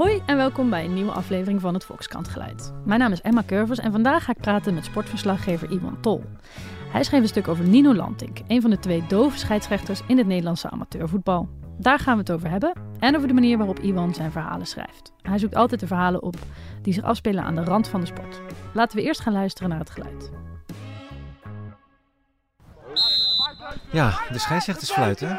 Hoi en welkom bij een nieuwe aflevering van het Volkskrant Geluid. Mijn naam is Emma Curvers en vandaag ga ik praten met sportverslaggever Iwan Tol. Hij schreef een stuk over Nino Lantink, een van de twee dove scheidsrechters in het Nederlandse amateurvoetbal. Daar gaan we het over hebben en over de manier waarop Iwan zijn verhalen schrijft. Hij zoekt altijd de verhalen op die zich afspelen aan de rand van de sport. Laten we eerst gaan luisteren naar het geluid. Ja, de scheidsrechtersfluit, hè?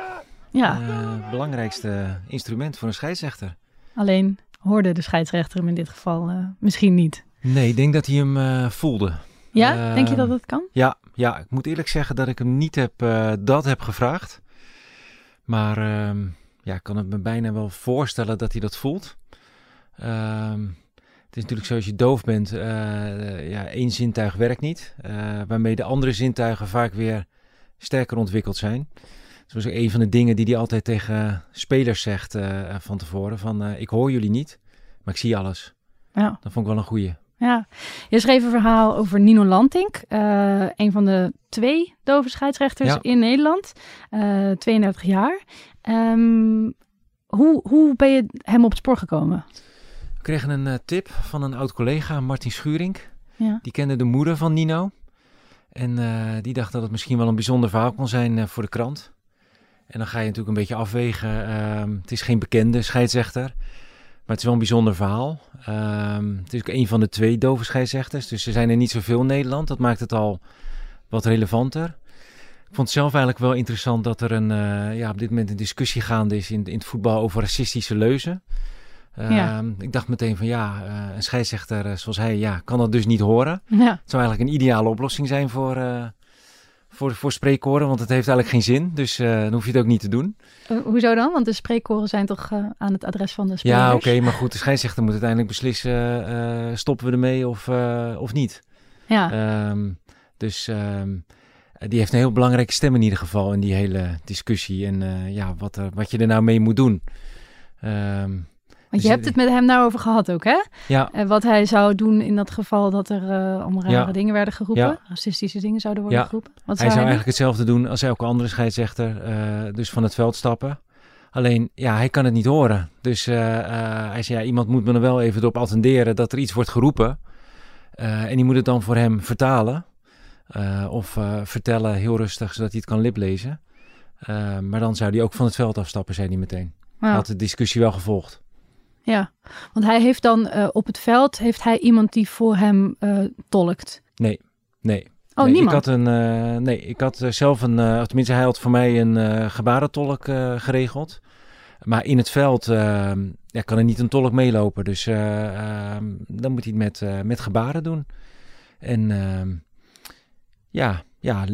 Ja, Eh, belangrijkste instrument voor een scheidsrechter. alleen hoorde de scheidsrechter hem in dit geval eh, misschien niet. Nee, ik denk dat hij hem eh, voelde. Ja, Eh, denk je dat dat kan? Ja, ja, ik moet eerlijk zeggen dat ik hem niet heb, eh, dat heb gevraagd. Maar ehm, ja, ik kan het me bijna wel voorstellen dat hij dat voelt. Ehm, het is natuurlijk zo, als je doof bent, ja, één zintuig werkt niet. waarmee de andere zintuigen vaak weer sterker ontwikkeld zijn. Was ook een van de dingen die hij altijd tegen spelers zegt eh, van tevoren. Van, eh, ik hoor jullie niet, maar ik zie alles. Ja. Dat vond ik wel een goeie. Ja, je schreef een verhaal over Nino Lantink, eh, een van de twee dove scheidsrechters Ja. in Nederland, eh 32 jaar. Ehm, hoe, hoe ben je hem op het spoor gekomen? We kregen een tip van een oud collega, Martin Schurink. Ja. Die kende de moeder van Nino. En die dacht dat het misschien wel een bijzonder verhaal kon zijn voor de krant. En dan ga je natuurlijk een beetje afwegen. ehm, het is geen bekende scheidsrechter. Maar het is wel een bijzonder verhaal. Ehm, het is ook een van de twee dove scheidsrechters. Dus er zijn er niet zoveel in Nederland. Dat maakt het al wat relevanter. Ik vond het zelf eigenlijk wel interessant dat er een, eh, ja, op dit moment een discussie gaande is in, in het voetbal over racistische leuzen. Ja. Ehm, Ik dacht meteen van ja, eh, een scheidsrechter eh, zoals hij ja, kan dat dus niet horen. Ja, Het zou eigenlijk een ideale oplossing zijn voor, voor, voor spreekkoren, want het heeft eigenlijk geen zin. Dus eh, dan hoef je het ook niet te doen. Hoezo dan? Want de spreekkoren zijn toch eh, aan het adres van de spelers? Ja, oké, maar goed, de scheidsrechter moet uiteindelijk beslissen, eh, stoppen we ermee of, of niet. Ja, Ehm, dus ehm, die heeft een heel belangrijke stem in ieder geval in die hele discussie. En ja, wat, er, wat je er nou mee moet doen. Ehm, want je dus- hebt het met hem nou over gehad ook, hè? ja, En wat hij zou doen in dat geval dat er eh allemaal rare Ja. dingen werden geroepen. Ja. Racistische dingen zouden worden Ja. geroepen. Wat hij zou zou hij eigenlijk hetzelfde doen als elke andere scheidsrechter. eh, dus van het veld stappen. Alleen, ja, hij kan het niet horen. Dus eh, eh, hij zei, ja, iemand moet me er wel even op attenderen dat er iets wordt geroepen. Eh, en die moet het dan voor hem vertalen. Eh, of eh, vertellen heel rustig, zodat hij het kan liplezen. Eh, maar dan zou hij ook van het veld afstappen, zei hij meteen. Hij had de discussie wel gevolgd. Ja, want hij heeft dan eh, op het veld heeft hij iemand die voor hem eh, tolkt. Nee, nee. Oh, nee, niemand. Ik had, een, eh, nee, ik had zelf een, of tenminste hij had voor mij een gebarentolk geregeld. Maar in het veld ja, kan er niet een tolk meelopen. Dus eh, ehm, dan moet hij het met, met gebaren doen. En ehm, ja, ja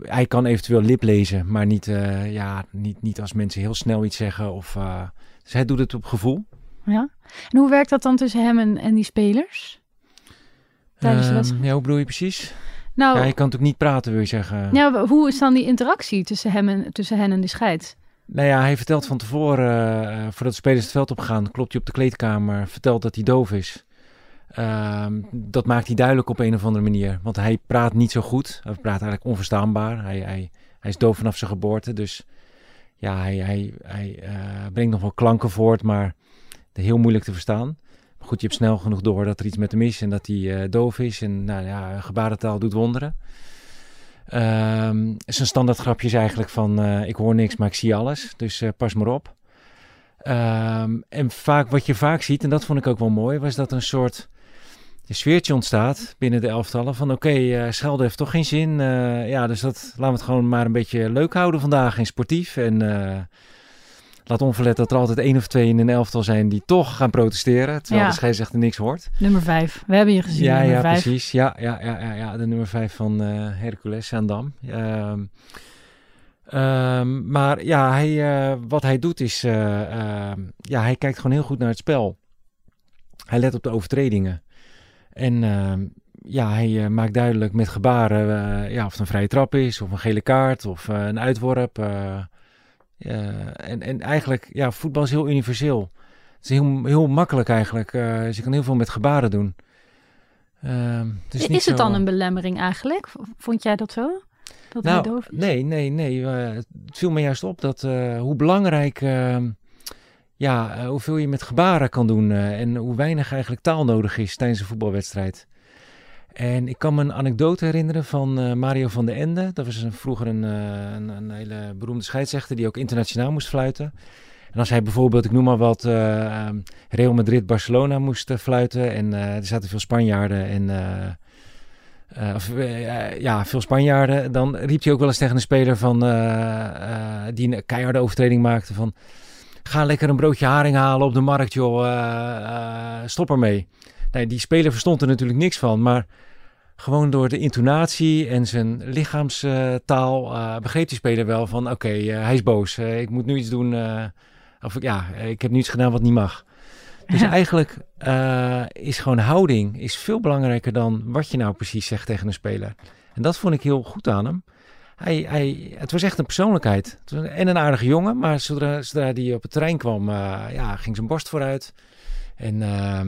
hij kan eventueel lip lezen, maar niet, ja, niet, niet als mensen heel snel iets zeggen. Of, eh, dus hij doet het op gevoel. Ja. En hoe werkt dat dan tussen hem en, en die spelers? Tijdens de Ehm, wedstrijd? ja, hoe bedoel je precies? Nou, Ja, je kan natuurlijk niet praten, wil je zeggen. ja, hoe is dan die interactie tussen, hem en, tussen hen en de scheid? Nou ja, hij vertelt van tevoren, eh, voordat de spelers het veld opgaan, klopt hij op de kleedkamer, vertelt dat hij doof is. Ehm, dat maakt hij duidelijk op een of andere manier. Want hij praat niet zo goed. Hij praat eigenlijk onverstaanbaar. Hij, hij, hij is doof vanaf zijn geboorte. Dus ja, hij, hij, hij eh, brengt nog wel klanken voort, maar heel moeilijk te verstaan. Maar goed, je hebt snel genoeg door dat er iets met hem is en dat hij eh, doof is. En nou ja, gebarentaal doet wonderen. Ehm zijn standaard grapje is eigenlijk van eh, ik hoor niks, maar ik zie alles. Dus eh, pas maar op. Ehm, en vaak, wat je vaak ziet, en dat vond ik ook wel mooi, was dat een soort sfeertje ontstaat binnen de elftallen. Van oké, eh, schelden heeft toch geen zin. Ja, dus dat, laten we het gewoon maar een beetje leuk houden vandaag en sportief. En laat onverlet dat er altijd één of twee in een elftal zijn die toch gaan protesteren. Terwijl Ja. de scheidsrechter niks hoort. Nummer vijf. We hebben je gezien, Ja, ja, vijf. precies. Ja, ja, ja, ja, ja, de nummer 5 van eh, Hercules Zaandam. Ehm ehm, maar ja, hij, eh, wat hij doet is, eh, ehm, ja, hij kijkt gewoon heel goed naar het spel. Hij let op de overtredingen. En ja, hij maakt duidelijk met gebaren ja, of het een vrije trap is, of een gele kaart, of een uitworp. Eh, eh, en, en eigenlijk, ja, voetbal is heel universeel. Het is heel, heel makkelijk eigenlijk. eh, dus je kan heel veel met gebaren doen. Ehm, het Is, niet het zo- dan een belemmering eigenlijk? Vond jij dat zo? Dat hij nou, doof is? nee, nee, nee. eh, het viel me juist op dat eh, hoe belangrijk ehm, ja, hoeveel je met gebaren kan doen en hoe weinig eigenlijk taal nodig is tijdens een voetbalwedstrijd. En ik kan me een anekdote herinneren van Mario van den Ende. Dat was een, vroeger een, een, een, hele beroemde scheidsrechter die ook internationaal moest fluiten. En als hij bijvoorbeeld, ik noem maar wat, ehm, Real Madrid-Barcelona moest fluiten en er zaten veel Spanjaarden en of, ja, veel Spanjaarden. Dan riep hij ook wel eens tegen een speler van, die een keiharde overtreding maakte van... Ga lekker een broodje haring halen op de markt, joh. stop ermee. Nee, die speler verstond er natuurlijk niks van. Maar gewoon door de intonatie en zijn lichaamstaal begreep die speler wel van... Oké, hij is boos. ik moet nu iets doen. of ja, ik heb nu iets gedaan wat niet mag. Dus eigenlijk uh, is gewoon houding is veel belangrijker dan wat je nou precies zegt tegen een speler. En dat vond ik heel goed aan hem. Hij, hij, het was echt een persoonlijkheid. En een aardige jongen, maar zodra, zodra hij op het terrein kwam, uh, ja, ging zijn borst vooruit. En uh,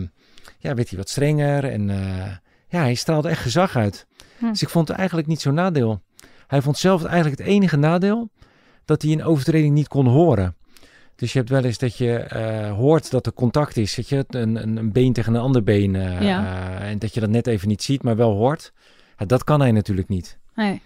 ja, werd hij wat strenger. En uh, ja, hij straalde echt gezag uit. Hm. Dus ik vond het eigenlijk niet zo'n nadeel. Hij vond zelf eigenlijk het enige nadeel dat hij een overtreding niet kon horen. Dus je hebt wel eens dat je uh, hoort dat er contact is. Dat je een, een, een been tegen een ander been. Uh, ja. uh, en dat je dat net even niet ziet, maar wel hoort. dat kan hij natuurlijk niet. Nee.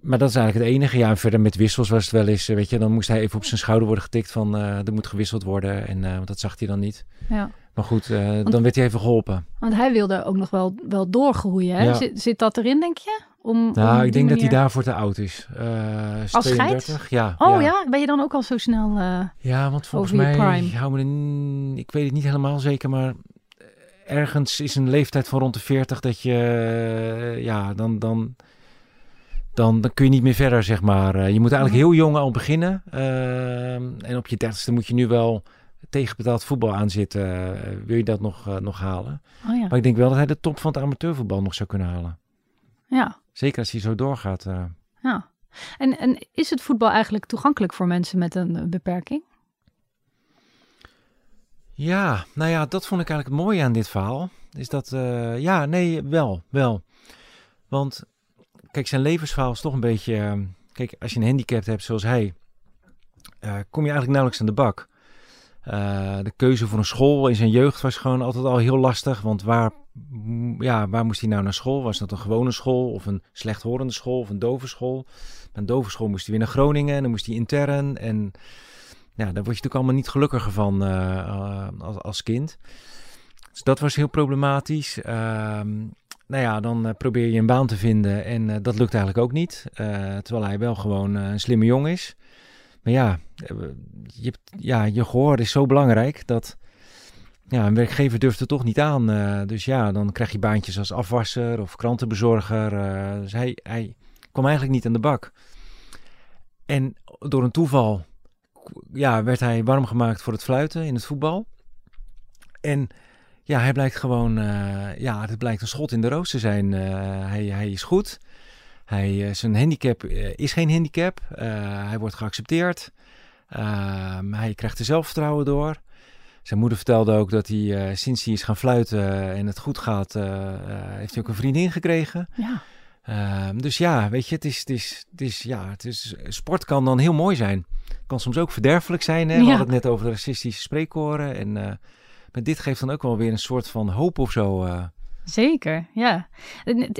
Maar dat is eigenlijk het enige. Ja, en verder met wissels was het wel eens, weet je, dan moest hij even op zijn schouder worden getikt van er moet gewisseld worden. En want dat zag hij dan niet. Ja. Maar goed, want, dan werd hij even geholpen. Want hij wilde ook nog wel, wel doorgroeien. Hè? Ja. Zit, zit dat erin, denk je? Om, nou, om ik denk manier... dat hij daarvoor te oud is. Uh, Als 32, ja. Oh ja. ja. ben je dan ook al zo snel uh, Ja, want volgens mij hou me ik weet het niet helemaal zeker, maar ergens is een leeftijd van rond de 40 dat je, ja, dan, dan, dan, dan kun je niet meer verder, zeg maar. je moet eigenlijk heel jong al beginnen. en op je dertigste moet je nu wel tegenbetaald voetbal aanzitten. wil je dat nog, nog halen? Oh ja. Maar ik denk wel dat hij de top van het amateurvoetbal nog zou kunnen halen. Ja. Zeker als hij zo doorgaat. Uh... Ja. En, en is het voetbal eigenlijk toegankelijk voor mensen met een beperking? Ja, nou ja, dat vond ik eigenlijk het mooie aan dit verhaal. Is dat, uh, ja, nee, wel, wel. Want, kijk, zijn levensverhaal is toch een beetje... Uh, kijk, als je een handicap hebt zoals hij, kom je eigenlijk nauwelijks aan de bak. De keuze voor een school in zijn jeugd was gewoon altijd al heel lastig. Want waar ja, waar moest hij nou naar school? Was dat een gewone school of een slechthorende school of een dove school? Een dove school moest hij weer naar Groningen en dan moest hij intern. En ja, daar word je natuurlijk allemaal niet gelukkiger van uh, als, als kind. Dus dat was heel problematisch. Uh, nou ja, dan uh, probeer je een baan te vinden en dat lukt eigenlijk ook niet. terwijl hij wel gewoon een slimme jongen is. Maar ja, je, ja, je gehoor is zo belangrijk dat ja, een werkgever durft het toch niet aan. Uh, dus ja, dan krijg je baantjes als afwasser of krantenbezorger. Uh, dus hij, hij kwam eigenlijk niet aan de bak. En door een toeval ja, werd hij warm gemaakt voor het fluiten in het voetbal. En ja, hij blijkt gewoon, ja, het blijkt een schot in de roos te zijn. hij, hij is goed. Hij, zijn handicap is geen handicap. hij wordt geaccepteerd. Ehm, hij krijgt er zelfvertrouwen door. Zijn moeder vertelde ook dat hij uh, sinds hij is gaan fluiten en het goed gaat, uh, uh, heeft hij ook een vriendin gekregen. Ja. Ehm, dus ja, weet je, het is, het is, het is, ja, het is, sport kan dan heel mooi zijn. Kan soms ook verderfelijk zijn. Hè? We hadden het net over de racistische spreekkoren. En maar dit geeft dan ook wel weer een soort van hoop of zo. Zeker, ja.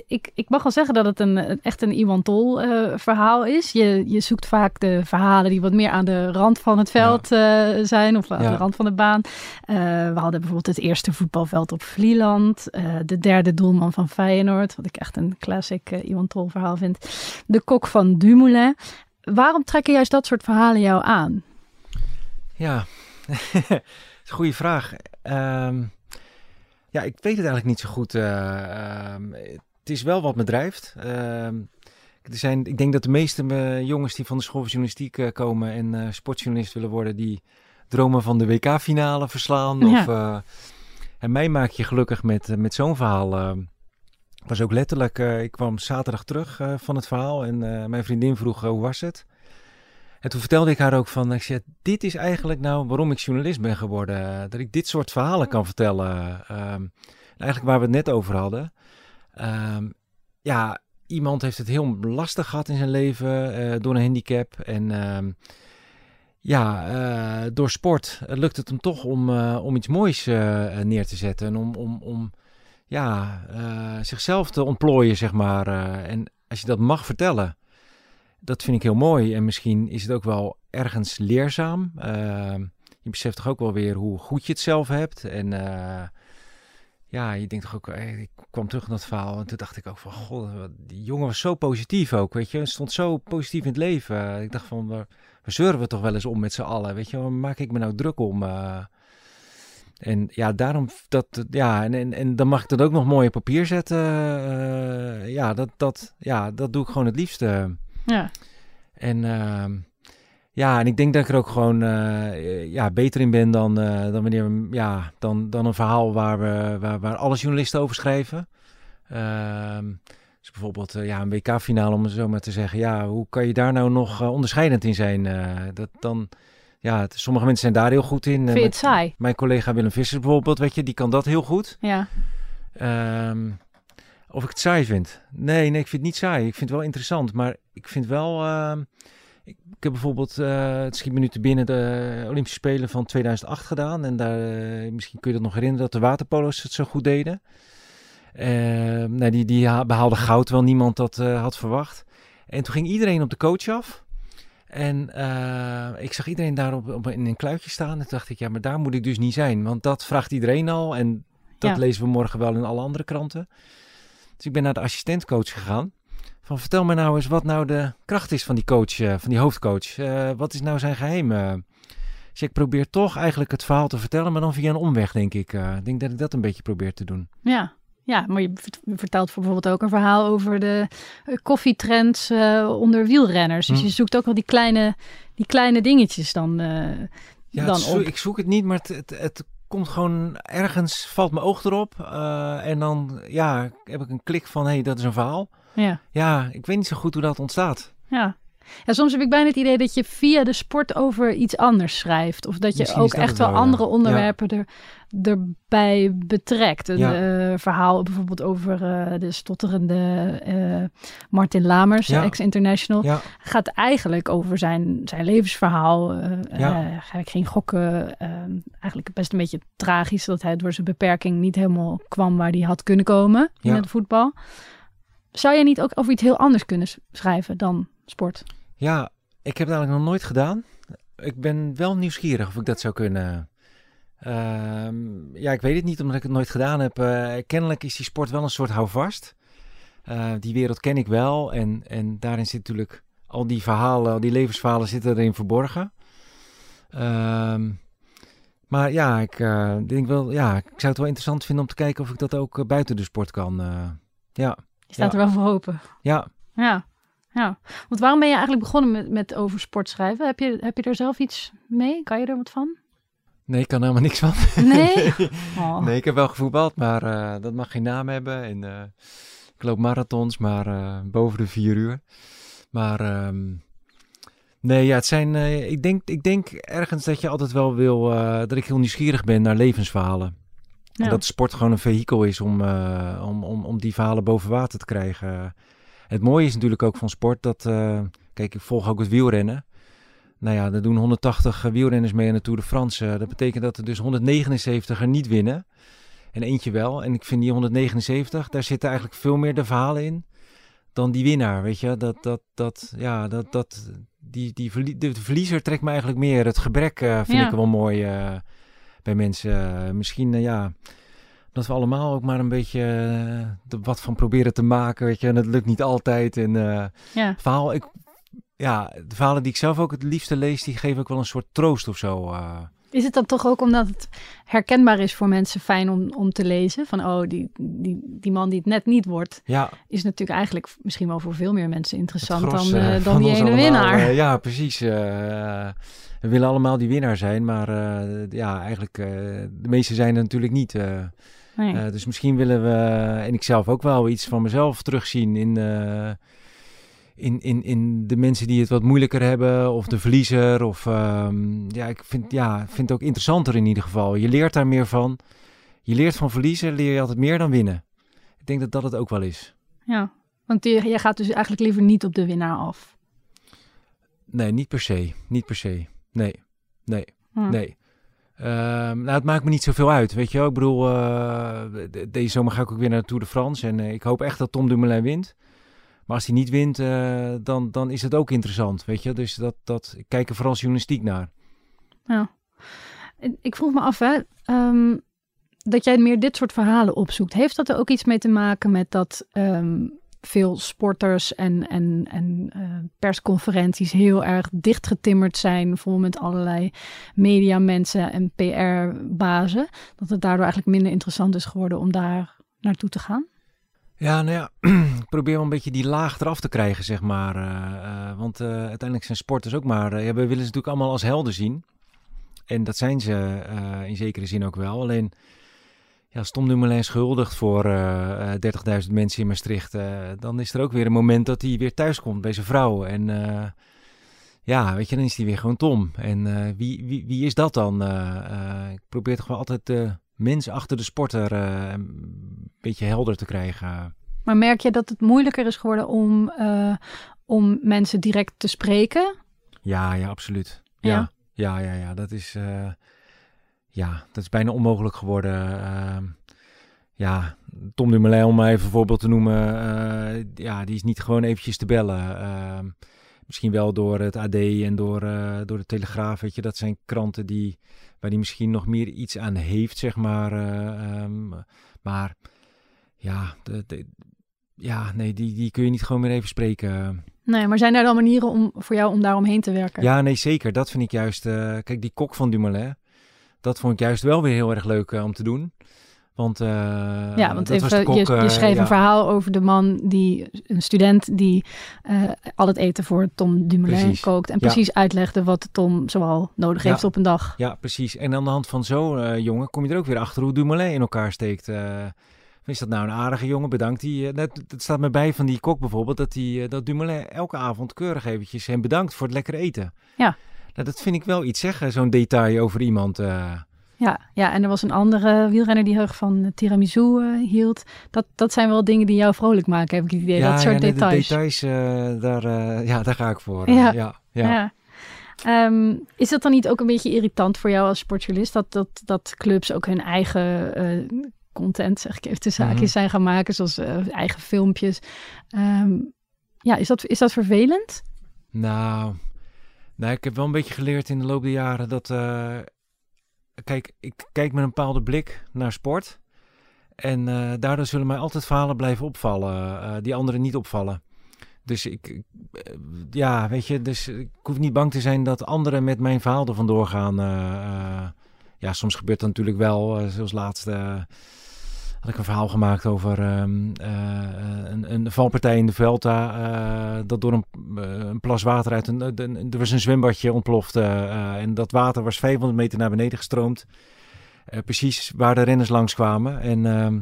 Ik, ik mag wel zeggen dat het een, echt een Iwan Tol uh, verhaal is. Je, je zoekt vaak de verhalen die wat meer aan de rand van het veld ja. uh, zijn of aan ja. de rand van de baan. Uh, we hadden bijvoorbeeld het eerste voetbalveld op Vlieland. de derde doelman van Feyenoord, wat ik echt een classic Iwan Tol verhaal vind. De kok van Dumoulin. Waarom trekken juist dat soort verhalen jou aan? Ja, dat is een goede vraag. Um... Ja, ik weet het eigenlijk niet zo goed. Uh, um, het is wel wat me drijft. Uh, er zijn, ik denk dat de meeste uh, jongens die van de school van journalistiek uh, komen en sportjournalist willen worden, die dromen van de WK-finale verslaan. Ja. Of, en mij maak je gelukkig met, met zo'n verhaal. Ehm, was ook letterlijk, ik kwam zaterdag terug van het verhaal en mijn vriendin vroeg hoe was het? En toen vertelde ik haar ook van, ik zei, dit is eigenlijk nou waarom ik journalist ben geworden. Dat ik dit soort verhalen kan vertellen. Um, eigenlijk waar we het net over hadden. Um, ja, iemand heeft het heel lastig gehad in zijn leven uh, door een handicap. En um, ja, uh, door sport lukt het hem toch om, uh, om iets moois neer te zetten. En om, om, om ja, zichzelf te ontplooien, zeg maar. en als je dat mag vertellen, dat vind ik heel mooi. En misschien is het ook wel ergens leerzaam. je beseft toch ook wel weer hoe goed je het zelf hebt. En ja, je denkt toch ook, ik kwam terug naar het verhaal en toen dacht ik ook van, god, die jongen was zo positief ook, weet je. Stond zo positief in het leven. Ik dacht van, waar, waar zeuren we toch wel eens om met z'n allen, weet je. Waar maak ik me nou druk om? Uh, en ja, daarom, dat, ja, en, en, en dan mag ik dat ook nog mooi op papier zetten. Ja, dat, dat, ja, dat doe ik gewoon het liefste. Ja. En... Uh, ja, en ik denk dat ik er ook gewoon uh, ja, beter in ben dan, uh, dan, wanneer, ja, dan, dan een verhaal waar, we, waar, waar alle journalisten over schrijven. Uh, dus bijvoorbeeld uh, ja, een WK-finale, om het zo maar te zeggen. Ja, hoe kan je daar nou nog onderscheidend in zijn? dat dan, ja, het, sommige mensen zijn daar heel goed in. Vind saai? Mijn collega Willem Visser bijvoorbeeld, weet je, die kan dat heel goed. Ja. Ehm, of ik het saai vind? Nee, nee, ik vind het niet saai. Ik vind het wel interessant, maar ik vind wel ehm, ik, heb bijvoorbeeld, uh, het schiet me nu te binnen, de Olympische Spelen van 2008 gedaan. En daar, uh, misschien kun je dat nog herinneren, dat de waterpolo's het zo goed deden. Nou, die, die behaalde goud, wel niemand dat uh, had verwacht. En toen ging iedereen op de coach af. En ik zag iedereen daar op, op, in een kluitje staan. En toen dacht ik, ja, maar daar moet ik dus niet zijn. Want dat vraagt iedereen al. En dat ja. lezen we morgen wel in alle andere kranten. Dus ik ben naar de assistentcoach gegaan. Van vertel me nou eens wat nou de kracht is van die coach, uh, van die hoofdcoach. Uh, wat is nou zijn geheim? Uh, dus ik probeer toch eigenlijk het verhaal te vertellen, maar dan via een omweg, denk ik. Ik denk dat ik dat een beetje probeer te doen. Ja, ja, maar je vertelt bijvoorbeeld ook een verhaal over de koffietrends onder wielrenners. Dus hm. je zoekt ook wel die kleine, die kleine dingetjes dan, ja, dan op. Ik zoek het niet, maar het, het, het komt gewoon ergens, valt mijn oog erop. en dan ja, heb ik een klik van, hé, hey, dat is een verhaal. Ja. ja, ik weet niet zo goed hoe dat ontstaat. Ja. Ja, soms heb ik bijna het idee dat je via de sport over iets anders schrijft. Of dat je ook echt wel, andere onderwerpen er, erbij betrekt. Een ja. uh, verhaal bijvoorbeeld over uh, de stotterende uh, Martin Lamers, ex-international. Gaat eigenlijk over zijn, zijn levensverhaal. ga ik geen gokken. eigenlijk best een beetje tragisch dat hij door zijn beperking niet helemaal kwam waar hij had kunnen komen in het voetbal. Zou jij niet ook over iets heel anders kunnen schrijven dan sport? Ja, ik heb het eigenlijk nog nooit gedaan. Ik ben wel nieuwsgierig of ik dat zou kunnen. Uh, ja, ik weet het niet omdat ik het nooit gedaan heb. Uh, kennelijk is die sport wel een soort houvast. Uh, die wereld ken ik wel. En, en daarin zit natuurlijk al die verhalen, al die levensverhalen zitten erin verborgen. Ehm, maar ja, ik uh, denk wel, ja, ik zou het wel interessant vinden om te kijken of ik dat ook buiten de sport kan. ja. Je staat er wel voor open. Ja. Ja. Ja, want waarom ben je eigenlijk begonnen met, met over sport schrijven? Heb je, heb je er zelf iets mee? Kan je er wat van? Nee, ik kan helemaal niks van. Nee? Oh. Nee, ik heb wel gevoetbald, maar uh, dat mag geen naam hebben. En, uh, ik loop marathons, maar uh, boven de vier uur. Maar um, nee, ja, het zijn. ik, denk, ik denk ergens dat je altijd wel wil. dat ik heel nieuwsgierig ben naar levensverhalen. Ja. En dat sport gewoon een vehikel is om, om, om, om die verhalen boven water te krijgen. Het mooie is natuurlijk ook van sport dat, uh, kijk, ik volg ook het wielrennen. Nou ja, er doen 180 wielrenners mee aan de Tour de France. dat betekent dat er dus 179 er niet winnen. En eentje wel. En ik vind die 179, daar zitten eigenlijk veel meer de verhalen in dan die winnaar. Weet je, dat, dat, dat, ja, dat, dat, die, die, de verliezer trekt me eigenlijk meer. Het gebrek uh, vind ja. ik wel mooi. Uh, bij mensen. Misschien, ja, dat we allemaal ook maar een beetje uh, wat van proberen te maken, weet je. En het lukt niet altijd. En ja. verhaal, ik, ja, de verhalen die ik zelf ook het liefste lees, die geven ook wel een soort troost of zo. Is het dan toch ook omdat het herkenbaar is voor mensen fijn om, om te lezen? Van oh, die, die, die man die het net niet wordt, ja. is natuurlijk eigenlijk misschien wel voor veel meer mensen interessant dan, uh, dan die ene winnaar. Uh, ja, precies. Uh, we willen allemaal die winnaar zijn, maar uh, ja, eigenlijk uh, de meeste zijn er natuurlijk niet. Uh, nee. dus misschien willen we, en ik zelf ook wel, iets van mezelf terugzien in, in, in, in de mensen die het wat moeilijker hebben, of de verliezer. Of um, ja, ik vind, ja, vind het ook interessanter in ieder geval. Je leert daar meer van. Je leert van verliezen, leer je altijd meer dan winnen. Ik denk dat dat het ook wel is. Ja, want je, jij gaat dus eigenlijk liever niet op de winnaar af. Nee, niet per se. Niet per se. nee, nee, Hm. nee. Ehm, nou, het maakt me niet zoveel uit, weet je wel. Ik bedoel, eh, de- deze zomer ga ik ook weer naar de Tour de France. En eh, ik hoop echt dat Tom Dumoulin wint. Maar als hij niet wint, eh, dan, dan is het ook interessant, weet je. Dus dat, dat, ik kijk er vooral journalistiek naar. En Ik vroeg me af, hè, ehm, dat jij meer dit soort verhalen opzoekt. Heeft dat er ook iets mee te maken met dat ehm, veel sporters en, en, en eh, persconferenties heel erg dichtgetimmerd zijn, vol met allerlei mediamensen en PR-bazen? Dat het daardoor eigenlijk minder interessant is geworden om daar naartoe te gaan? Ja, nou ja, ik probeer wel een beetje die laag eraf te krijgen, zeg maar. eh, eh, want uiteindelijk zijn sporters ook maar... eh, ja, we willen ze natuurlijk allemaal als helden zien. En dat zijn ze in zekere zin ook wel. Alleen, ja, als Tom Dumoulin schuldigt voor eh, eh, 30.000 mensen in Maastricht... eh, dan is er ook weer een moment dat hij weer thuis komt bij zijn vrouw. En eh, ja, weet je, dan is hij weer gewoon Tom. En eh, wie, wie, wie is dat dan? Eh, eh, ik probeer toch wel altijd de mens achter de sporter eh, een beetje helder te krijgen. Maar merk je dat het moeilijker is geworden om, eh, om mensen direct te spreken? Ja, ja, absoluut. Ja? Ja, ja, ja, ja. Dat is, eh, ja, dat is bijna onmogelijk geworden. Ehm, ja, Tom Dumoulin, om maar even een voorbeeld te noemen. eh, ja, die is niet gewoon eventjes te bellen. Ehm, misschien wel door het AD en door, eh, door de Telegraaf. Weet je, dat zijn kranten die, waar die misschien nog meer iets aan heeft, zeg maar. eh, ehm, maar ja, de, de- ja nee, die, die kun je niet gewoon meer even spreken. Nee, maar zijn er dan manieren om, voor jou om daaromheen te werken? Ja, nee, zeker. Dat vind ik juist. kijk, die kok van Dumoulin. Dat vond ik juist wel weer heel erg leuk eh, om te doen. Want, eh, Ja, want dat was de even, kok, je, je eh, schreef ja, een verhaal over de man die, een student die al het eten voor Tom Dumoulin Precies. kookt. En Ja. precies uitlegde wat Tom zoal nodig Ja. heeft op een dag. Ja, precies. En aan de hand van zo'n jongen kom je er ook weer achter hoe Dumoulin in elkaar steekt. Is dat nou een aardige jongen? Bedankt. Die, net, het staat me bij van die kok bijvoorbeeld dat, die, dat Dumoulin elke avond keurig eventjes hem bedankt voor het lekkere eten. Ja. Nou, dat vind ik wel iets zeggen, zo'n detail over iemand. eh. Ja, ja, en er was een andere wielrenner die heel erg van tiramisu eh, hield. Dat, dat zijn wel dingen die jou vrolijk maken, heb ik het idee. ja, dat soort ja, details. De details, eh, daar, ja, daar ga ik voor. Ja. ja, ja. Ehm, is dat dan niet ook een beetje irritant voor jou als sportjournalist? Dat, dat, dat clubs ook hun eigen content, zeg ik even de zaakjes, Mhm. zijn gaan maken, zoals eigen filmpjes. Ehm, ja, is dat, is dat vervelend? Nou, nou, ik heb wel een beetje geleerd in de loop der jaren dat. eh, kijk, ik kijk met een bepaalde blik naar sport. En eh, daardoor zullen mij altijd verhalen blijven opvallen, eh, die anderen niet opvallen. Dus ik, ja, weet je, dus ik hoef niet bang te zijn dat anderen met mijn verhaal er vandoor gaan. ja, soms gebeurt dat natuurlijk wel, zoals laatst. Had ik een verhaal gemaakt over ehm, eh, een, een valpartij in de Velta. eh, dat door een, eh, een plas water uit een. een- er was een zwembadje ontploft. en dat water was 500 meter naar beneden gestroomd. Precies waar de renners langskwamen. En ehm,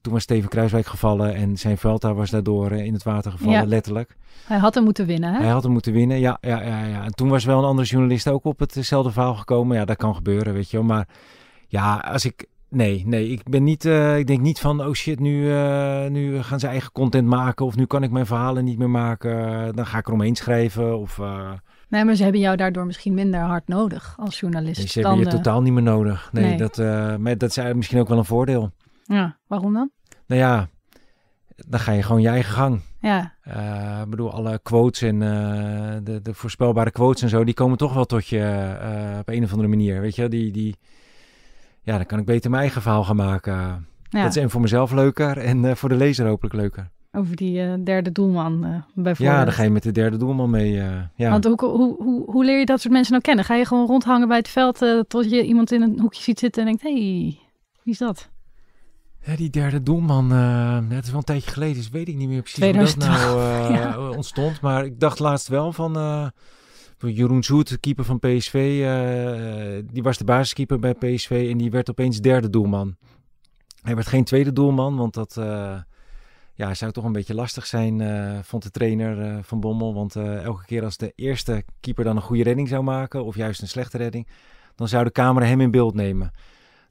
toen was Steven Kruiswijk gevallen. En zijn Velta was daardoor in het water gevallen, Ja. letterlijk. Hij had hem moeten winnen, hè? Hij had hem moeten winnen, ja, ja, ja, ja. En toen was wel een andere journalist ook op hetzelfde verhaal gekomen. Ja, dat kan gebeuren, weet je wel. Maar ja, als ik... Nee, nee, ik ben niet... eh, ik denk niet van, oh shit, nu, eh, nu gaan ze eigen content maken... of nu kan ik mijn verhalen niet meer maken. Dan ga ik eromheen schrijven of... eh, Nee, maar ze hebben jou daardoor misschien minder hard nodig als journalist. nee, ze hebben je eh, totaal niet meer nodig. Nee, nee. Dat, eh, maar dat is misschien ook wel een voordeel. Ja, waarom dan? Nou ja, dan ga je gewoon je eigen gang. Ja, Eh, ik bedoel, alle quotes en eh, de, de voorspelbare quotes en zo, die komen toch wel tot je eh, op een of andere manier. Weet je, die, die, ja, dan kan ik beter mijn eigen verhaal gaan maken. ja. Dat is en voor mezelf leuker en eh, voor de lezer hopelijk leuker. over die eh, derde doelman eh, bijvoorbeeld. Ja, dan ga je met de derde doelman mee. ja. Want hoe, hoe, hoe, hoe leer je dat soort mensen nou kennen? Ga je gewoon rondhangen bij het veld tot je iemand in een hoekje ziet zitten en denkt, hé, hey, wie is dat? Ja, die derde doelman, het is wel een tijdje geleden, dus weet ik niet meer precies hoe dat 2012, nou ontstond. Maar ik dacht laatst wel van Jeroen Zoet, keeper van PSV, eh, die was de basiskeeper bij PSV en die werd opeens derde doelman. Hij werd geen tweede doelman, want dat eh, ja, zou toch een beetje lastig zijn, eh, vond de trainer van Bommel. Want elke keer als de eerste keeper dan een goede redding zou maken, of juist een slechte redding, dan zou de camera hem in beeld nemen.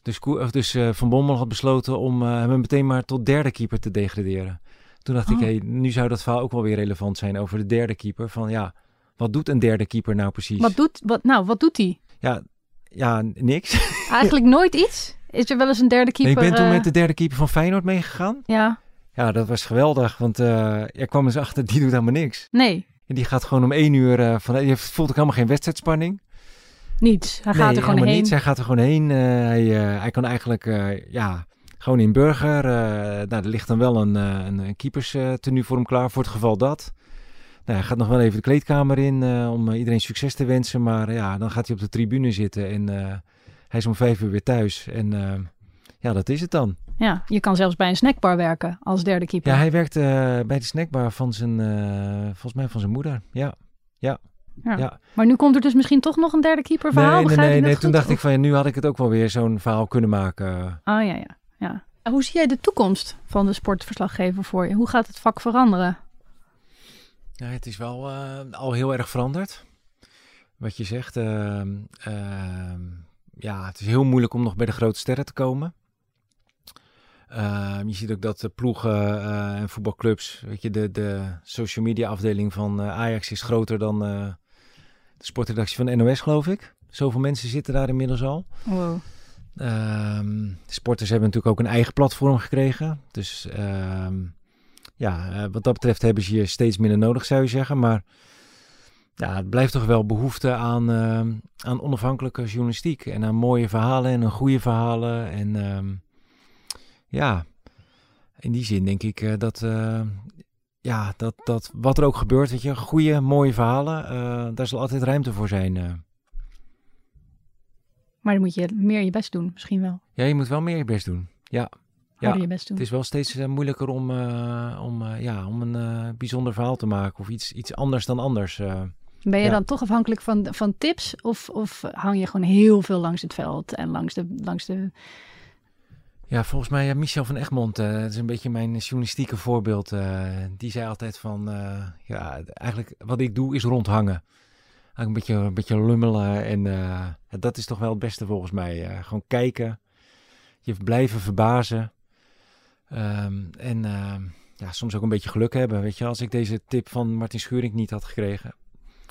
Dus, dus Van Bommel had besloten om hem meteen maar tot derde keeper te degraderen. Toen dacht ik, Oh. hey, nu zou dat verhaal ook wel weer relevant zijn over de derde keeper. Van ja, wat doet een derde keeper nou precies? Wat doet, wat, nou, wat doet hij? Ja, ja, niks. Eigenlijk nooit iets? Is er wel eens een derde Nee, keeper? ik ben toen eh, met de derde keeper van Feyenoord meegegaan. Ja, Ja, dat was geweldig, want eh er kwam eens achter, die doet helemaal niks. nee, En die gaat gewoon om één uur, eh, van, die voelt ook helemaal geen wedstrijdspanning. niets. Hij gaat nee, er gewoon heen. niets. Hij gaat er gewoon heen. Eh, hij, eh, hij kan eigenlijk, eh, ja, gewoon in burger. eh, nou, er ligt dan wel een, eh, een, een keepers eh, tenue voor hem klaar, voor het geval dat. Nou, hij gaat nog wel even de kleedkamer in eh, om eh, iedereen succes te wensen. Maar ja, dan gaat hij op de tribune zitten en eh, hij is om vijf uur weer thuis. En ja, dat is het dan. Ja, je kan zelfs bij een snackbar werken als derde keeper. Ja, hij werkt bij de snackbar van zijn, volgens mij van zijn moeder. Ja. Ja. ja. Maar nu komt er dus misschien toch nog een derde keeper verhaal. Nee, nee, nee, nee. Toen goed? dacht ik van ja, nu had ik het ook wel weer zo'n verhaal kunnen maken. Oh ja, ja, ja. Hoe zie jij de toekomst van de sportverslaggever voor je? Hoe gaat het vak veranderen? Ja, het is wel eh, al heel erg veranderd. Wat je zegt. ehm, ehm, ja, het is heel moeilijk om nog bij de grote sterren te komen. Ehm, je ziet ook dat de ploegen eh, en voetbalclubs, weet je, de, de social media afdeling van eh, Ajax is groter dan de sportredactie van NOS, geloof ik. Zoveel mensen zitten daar inmiddels al. Wow. Sporters hebben natuurlijk ook een eigen platform gekregen. Dus ja, eh, wat dat betreft hebben ze je steeds minder nodig, zou je zeggen. Maar ja, het blijft toch wel behoefte aan, ehm, aan onafhankelijke journalistiek. En aan mooie verhalen en aan goede verhalen. En ehm, ja, in die zin denk ik eh, dat, eh, ja, dat, dat wat er ook gebeurt, weet je, goede, mooie verhalen, eh, daar zal altijd ruimte voor zijn. eh. Maar dan moet je meer je best doen, misschien wel. Ja, je moet wel meer je best doen. Ja. Ja, je best doen. Het is wel steeds eh, moeilijker om, eh, om, eh, ja, om een bijzonder verhaal te maken of iets, iets anders dan anders. Ben je ja. dan toch afhankelijk van, van tips? Of, of hang je gewoon heel veel langs het veld en langs de... Langs de... Ja, volgens mij, ja, Michel van Egmond, dat is een beetje mijn journalistieke voorbeeld. die zei altijd van, ja, eigenlijk wat ik doe is rondhangen. Eigenlijk een beetje, een beetje lummelen en dat is toch wel het beste volgens mij. gewoon kijken, je blijven verbazen Ehm, en ehm, ja, soms ook een beetje geluk hebben. Weet je, als ik deze tip van Martin Schuring niet had gekregen,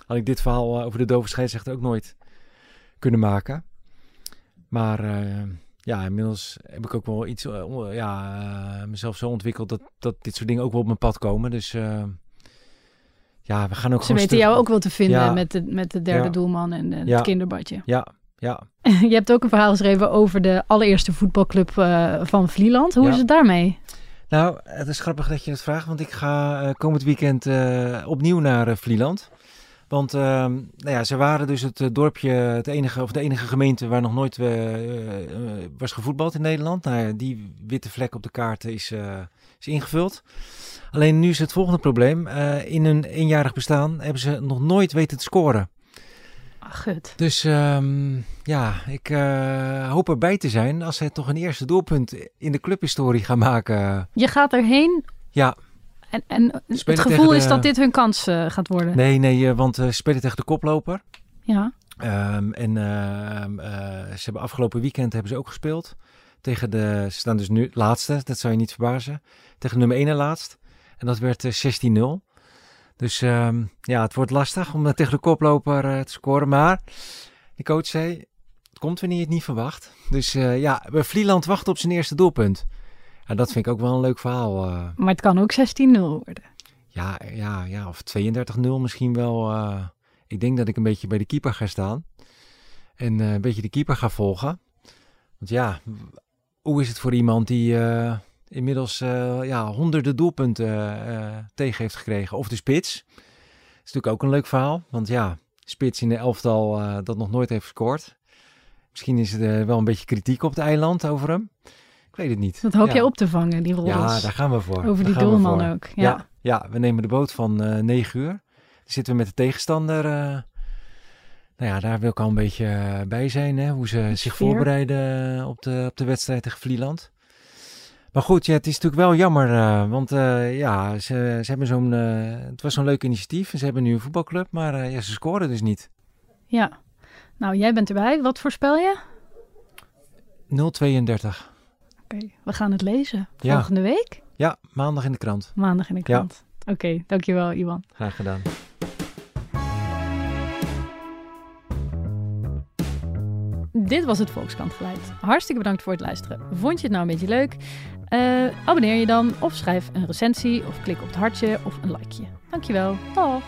had ik dit verhaal eh, over de dove scheidsrechter ook nooit kunnen maken. Maar eh, ja, inmiddels heb ik ook wel iets, eh, ja, eh, mezelf zo ontwikkeld dat, dat dit soort dingen ook wel op mijn pad komen. Dus ja, we gaan ook Ze weten jou ook wel te vinden Ja. met, de, met de derde Ja. doelman en Ja. het kinderbadje. Ja, ja. je hebt ook een verhaal geschreven over de allereerste voetbalclub eh, van Vlieland. Hoe Ja. is het daarmee? Nou, het is grappig dat je het vraagt, want ik ga eh, komend weekend eh, opnieuw naar Vlieland. Want ehm, nou ja, ze waren dus het dorpje, het enige, of de enige gemeente waar nog nooit was gevoetbald in Nederland. Nou ja, die witte vlek op de kaart is, is ingevuld. Alleen nu is het volgende probleem. In hun eenjarig bestaan hebben ze nog nooit weten te scoren. Ach, gut. Dus ehm, ja, ik eh, hoop erbij te zijn als zij toch een eerste doelpunt in de clubhistorie gaan maken. Je gaat erheen Ja, en, en het gevoel is dat dit hun kans eh, gaat worden. Nee, nee, eh, want ze spelen tegen de koploper. Ja. Ehm, en ehm, eh, ze hebben afgelopen weekend hebben ze ook gespeeld. Tegen de, ze staan dus nu laatste, dat zou je niet verbazen. Tegen nummer 1 en laatst. En dat werd eh, 16-0. Dus ehm, ja, het wordt lastig om tegen de koploper eh, te scoren. Maar de coach zei, het komt wanneer je het niet verwacht. Dus eh, ja, Vlieland wacht op zijn eerste doelpunt. En dat vind ik ook wel een leuk verhaal. eh. Maar het kan ook 16-0 worden. Ja, ja, ja, of 32-0 misschien wel. ik denk dat ik een beetje bij de keeper ga staan. En een beetje de keeper ga volgen. Want ja, hoe is het voor iemand die inmiddels eh, ja, honderden doelpunten eh, tegen heeft gekregen? Of de spits. Dat is natuurlijk ook een leuk verhaal. Want ja, spits in de elftal eh, dat nog nooit heeft gescoord. Misschien is er wel een beetje kritiek op het eiland over hem. Ik weet het niet. Dat hoop ja. jij op te vangen, die rol. Ja, daar gaan we voor. Over die doelman ook. Ja. Ja, ja, we nemen de boot van eh 9 uur. Dan zitten we met de tegenstander. nou ja, daar wil ik al een beetje bij zijn. Hè, hoe ze zich voorbereiden op de, op de wedstrijd tegen Vlieland. Maar goed, ja, het is natuurlijk wel jammer. Uh, want eh, ja, ze, ze hebben zo'n. Eh, het was zo'n leuk initiatief. En ze hebben nu een voetbalclub. Maar ja, ze scoren dus niet. Ja. Nou, jij bent erbij. Wat voorspel je? 0,32. Oké, we gaan het lezen. Volgende week? Ja, maandag in de krant. Maandag in de krant. Ja. Oké, dankjewel, Iwan. Graag gedaan. Dit was het Volkskrant Geluid. Hartstikke bedankt voor het luisteren. Vond je het nou een beetje leuk? Uh, abonneer je dan of schrijf een recensie of klik op het hartje of een likeje. Dankjewel. Dag!